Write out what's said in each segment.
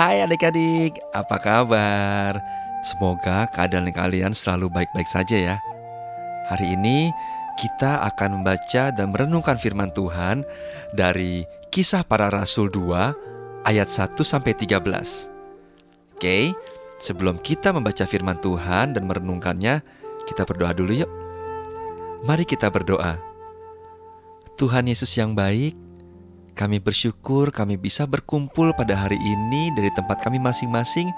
Hai adik-adik, apa kabar? Semoga keadaan kalian selalu baik-baik saja ya. Hari ini kita akan membaca dan merenungkan firman Tuhan dari Kisah Para Rasul 2 ayat 1 sampai 13. Oke, sebelum kita membaca firman Tuhan dan merenungkannya, kita berdoa dulu yuk. Mari kita berdoa. Tuhan Yesus yang baik, kami bersyukur kami bisa berkumpul pada hari ini dari tempat kami masing-masing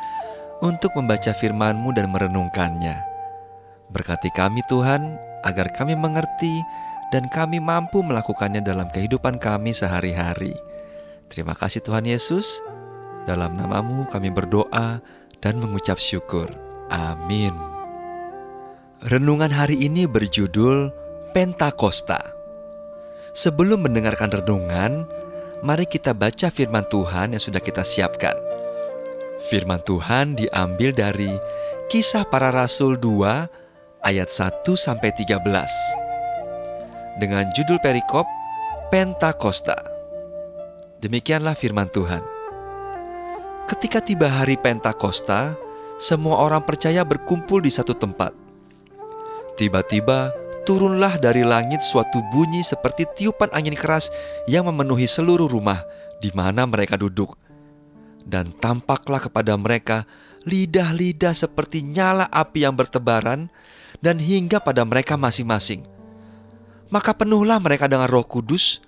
untuk membaca firman-Mu dan merenungkannya. Berkati kami Tuhan, agar kami mengerti dan kami mampu melakukannya dalam kehidupan kami sehari-hari. Terima kasih Tuhan Yesus. Dalam namamu kami berdoa dan mengucap syukur. Amin. Renungan hari ini berjudul Pentakosta. Sebelum mendengarkan renungan, mari kita baca firman Tuhan yang sudah kita siapkan. Firman Tuhan diambil dari Kisah Para Rasul 2 ayat 1 sampai 13. Dengan judul perikop Pentakosta. Demikianlah firman Tuhan. Ketika tiba hari Pentakosta, semua orang percaya berkumpul di satu tempat. Tiba-tiba turunlah dari langit suatu bunyi seperti tiupan angin keras yang memenuhi seluruh rumah di mana mereka duduk. Dan tampaklah kepada mereka lidah-lidah seperti nyala api yang bertebaran dan hingga pada mereka masing-masing. Maka penuhlah mereka dengan roh kudus,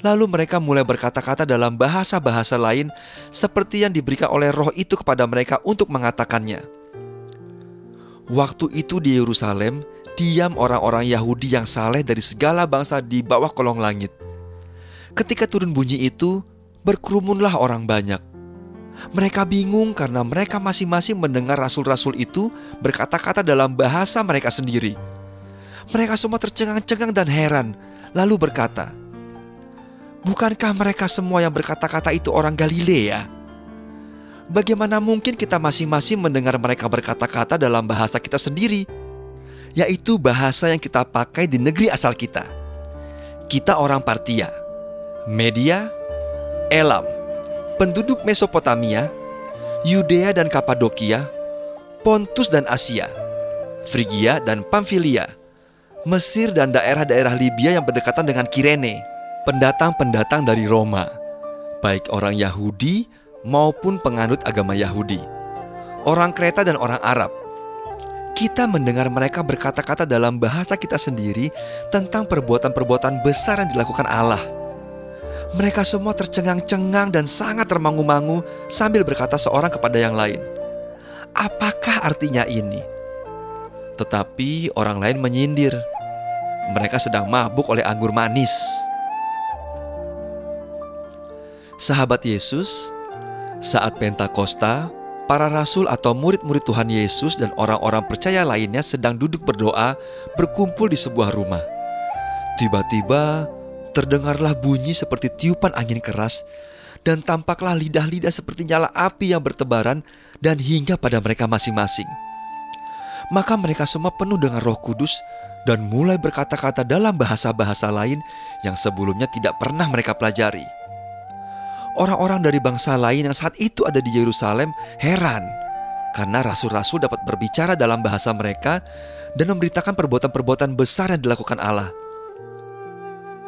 lalu mereka mulai berkata-kata dalam bahasa-bahasa lain seperti yang diberikan oleh roh itu kepada mereka untuk mengatakannya. Waktu itu di Yerusalem diam orang-orang Yahudi yang saleh dari segala bangsa di bawah kolong langit. Ketika turun bunyi itu, berkerumunlah orang banyak. Mereka bingung karena mereka masing-masing mendengar rasul-rasul itu berkata-kata dalam bahasa mereka sendiri. Mereka semua tercengang-cengang dan heran, lalu berkata, "Bukankah mereka semua yang berkata-kata itu orang Galilea? Bagaimana mungkin kita masing-masing mendengar mereka berkata-kata dalam bahasa kita sendiri?" Yaitu bahasa yang kita pakai di negeri asal kita. Kita orang Partia, Media, Elam, penduduk Mesopotamia, Yudea dan Kapadokia, Pontus dan Asia, Frigia dan Pamfilia, Mesir dan daerah-daerah Libya yang berdekatan dengan Kirene, pendatang-pendatang dari Roma, baik orang Yahudi maupun penganut agama Yahudi, orang Kreta dan orang Arab, kita mendengar mereka berkata-kata dalam bahasa kita sendiri tentang perbuatan-perbuatan besar yang dilakukan Allah. Mereka semua tercengang-cengang dan sangat termangu-mangu sambil berkata seorang kepada yang lain, "Apakah artinya ini?" Tetapi orang lain menyindir, "Mereka sedang mabuk oleh anggur manis." Sahabat Yesus, saat Pentakosta, para rasul atau murid-murid Tuhan Yesus dan orang-orang percaya lainnya sedang duduk berdoa berkumpul di sebuah rumah. Tiba-tiba terdengarlah bunyi seperti tiupan angin keras dan tampaklah lidah-lidah seperti nyala api yang bertebaran dan hingga pada mereka masing-masing. Maka mereka semua penuh dengan roh kudus dan mulai berkata-kata dalam bahasa-bahasa lain yang sebelumnya tidak pernah mereka pelajari. Orang-orang dari bangsa lain yang saat itu ada di Yerusalem heran karena rasul-rasul dapat berbicara dalam bahasa mereka dan memberitakan perbuatan-perbuatan besar yang dilakukan Allah.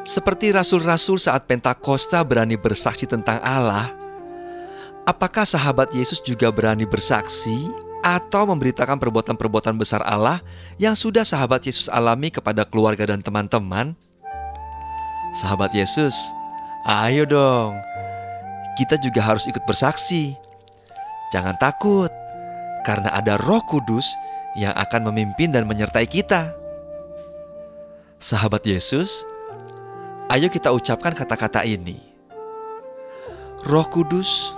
Seperti rasul-rasul saat Pentakosta berani bersaksi tentang Allah, apakah sahabat Yesus juga berani bersaksi atau memberitakan perbuatan-perbuatan besar Allah yang sudah sahabat Yesus alami kepada keluarga dan teman-teman? Sahabat Yesus, ayo dong, kita juga harus ikut bersaksi. Jangan takut, karena ada Roh Kudus yang akan memimpin dan menyertai kita. Sahabat Yesus, ayo kita ucapkan kata-kata ini. Roh Kudus,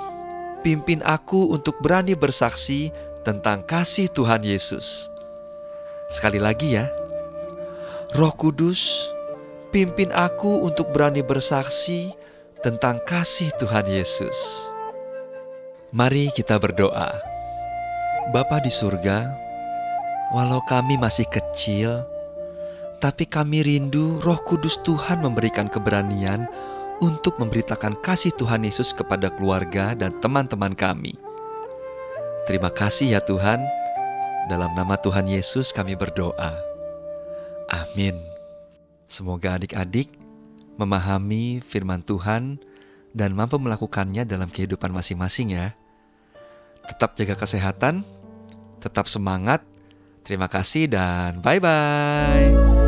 pimpin aku untuk berani bersaksi tentang kasih Tuhan Yesus. Sekali lagi ya. Roh Kudus, pimpin aku untuk berani bersaksi tentang kasih Tuhan Yesus. Mari kita berdoa. Bapa di surga, walau kami masih kecil, tapi kami rindu Roh Kudus Tuhan memberikan keberanian untuk memberitakan kasih Tuhan Yesus kepada keluarga dan teman-teman kami. Terima kasih ya Tuhan. Dalam nama Tuhan Yesus kami berdoa. Amin. Semoga adik-adik memahami firman Tuhan dan mampu melakukannya dalam kehidupan masing-masing ya. Tetap jaga kesehatan, tetap semangat. Terima kasih dan bye-bye.